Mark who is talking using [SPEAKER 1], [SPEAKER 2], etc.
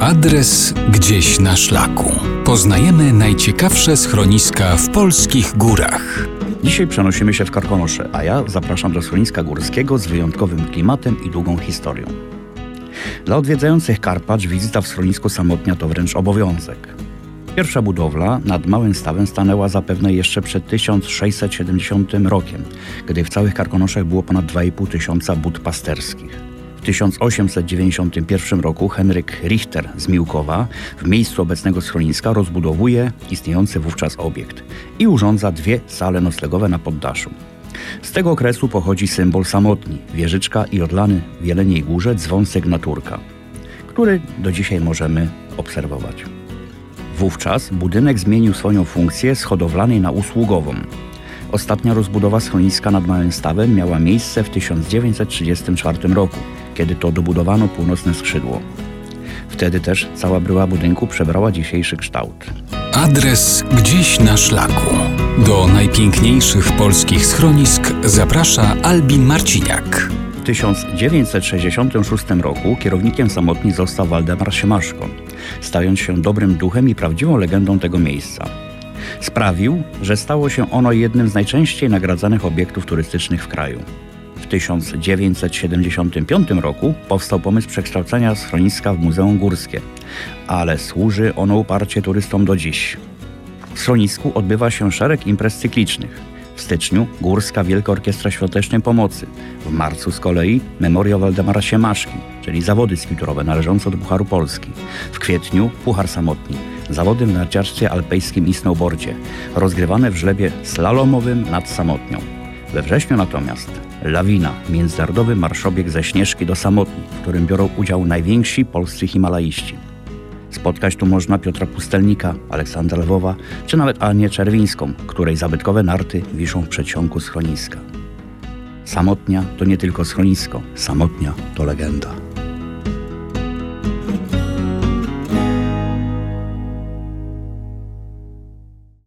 [SPEAKER 1] Adres gdzieś na szlaku. Poznajemy najciekawsze schroniska w polskich górach.
[SPEAKER 2] Dzisiaj przenosimy się w Karkonosze, a ja zapraszam do schroniska górskiego z wyjątkowym klimatem i długą historią. Dla odwiedzających Karpacz wizyta w schronisku Samotnia to wręcz obowiązek. Pierwsza budowla nad Małym Stawem stanęła zapewne jeszcze przed 1670 rokiem, gdy w całych Karkonoszach było ponad 2,5 tysiąca bud pasterskich. W 1891 roku Henryk Richter z Miłkowa w miejscu obecnego schroniska rozbudowuje istniejący wówczas obiekt i urządza dwie sale noclegowe na poddaszu. Z tego okresu pochodzi symbol samotni, wieżyczka i odlany w Jeleniej Górze dzwon sygnaturka, który do dzisiaj możemy obserwować. Wówczas budynek zmienił swoją funkcję z hodowlanej na usługową. Ostatnia rozbudowa schroniska nad Małym Stawem miała miejsce w 1934 roku, kiedy to dobudowano północne skrzydło. Wtedy też cała bryła budynku przebrała dzisiejszy kształt.
[SPEAKER 1] Adres gdzieś na szlaku. Do najpiękniejszych polskich schronisk zaprasza Albin Marciniak.
[SPEAKER 2] W 1966 roku kierownikiem samotni został Waldemar Siemaszko, stając się dobrym duchem i prawdziwą legendą tego miejsca. Sprawił, że stało się ono jednym z najczęściej nagradzanych obiektów turystycznych w kraju. W 1975 roku powstał pomysł przekształcenia schroniska w Muzeum Górskie, ale służy ono uparcie turystom do dziś. W schronisku odbywa się szereg imprez cyklicznych. W styczniu Górska Wielka Orkiestra Świątecznej Pomocy. W marcu z kolei Memoriał Waldemara Siemaszki, czyli zawody skiturowe należące do Pucharu Polski. W kwietniu Puchar Samotni, zawody w narciarstwie alpejskim i snowboardzie, rozgrywane w żlebie slalomowym nad Samotnią. We wrześniu natomiast Lawina, międzynarodowy marszobieg ze Śnieżki do Samotni, w którym biorą udział najwięksi polscy himalaiści. Spotkać tu można Piotra Pustelnika, Aleksandra Lwowa, czy nawet Anię Czerwińską, której zabytkowe narty wiszą w przedsionku schroniska. Samotnia to nie tylko schronisko, samotnia to legenda.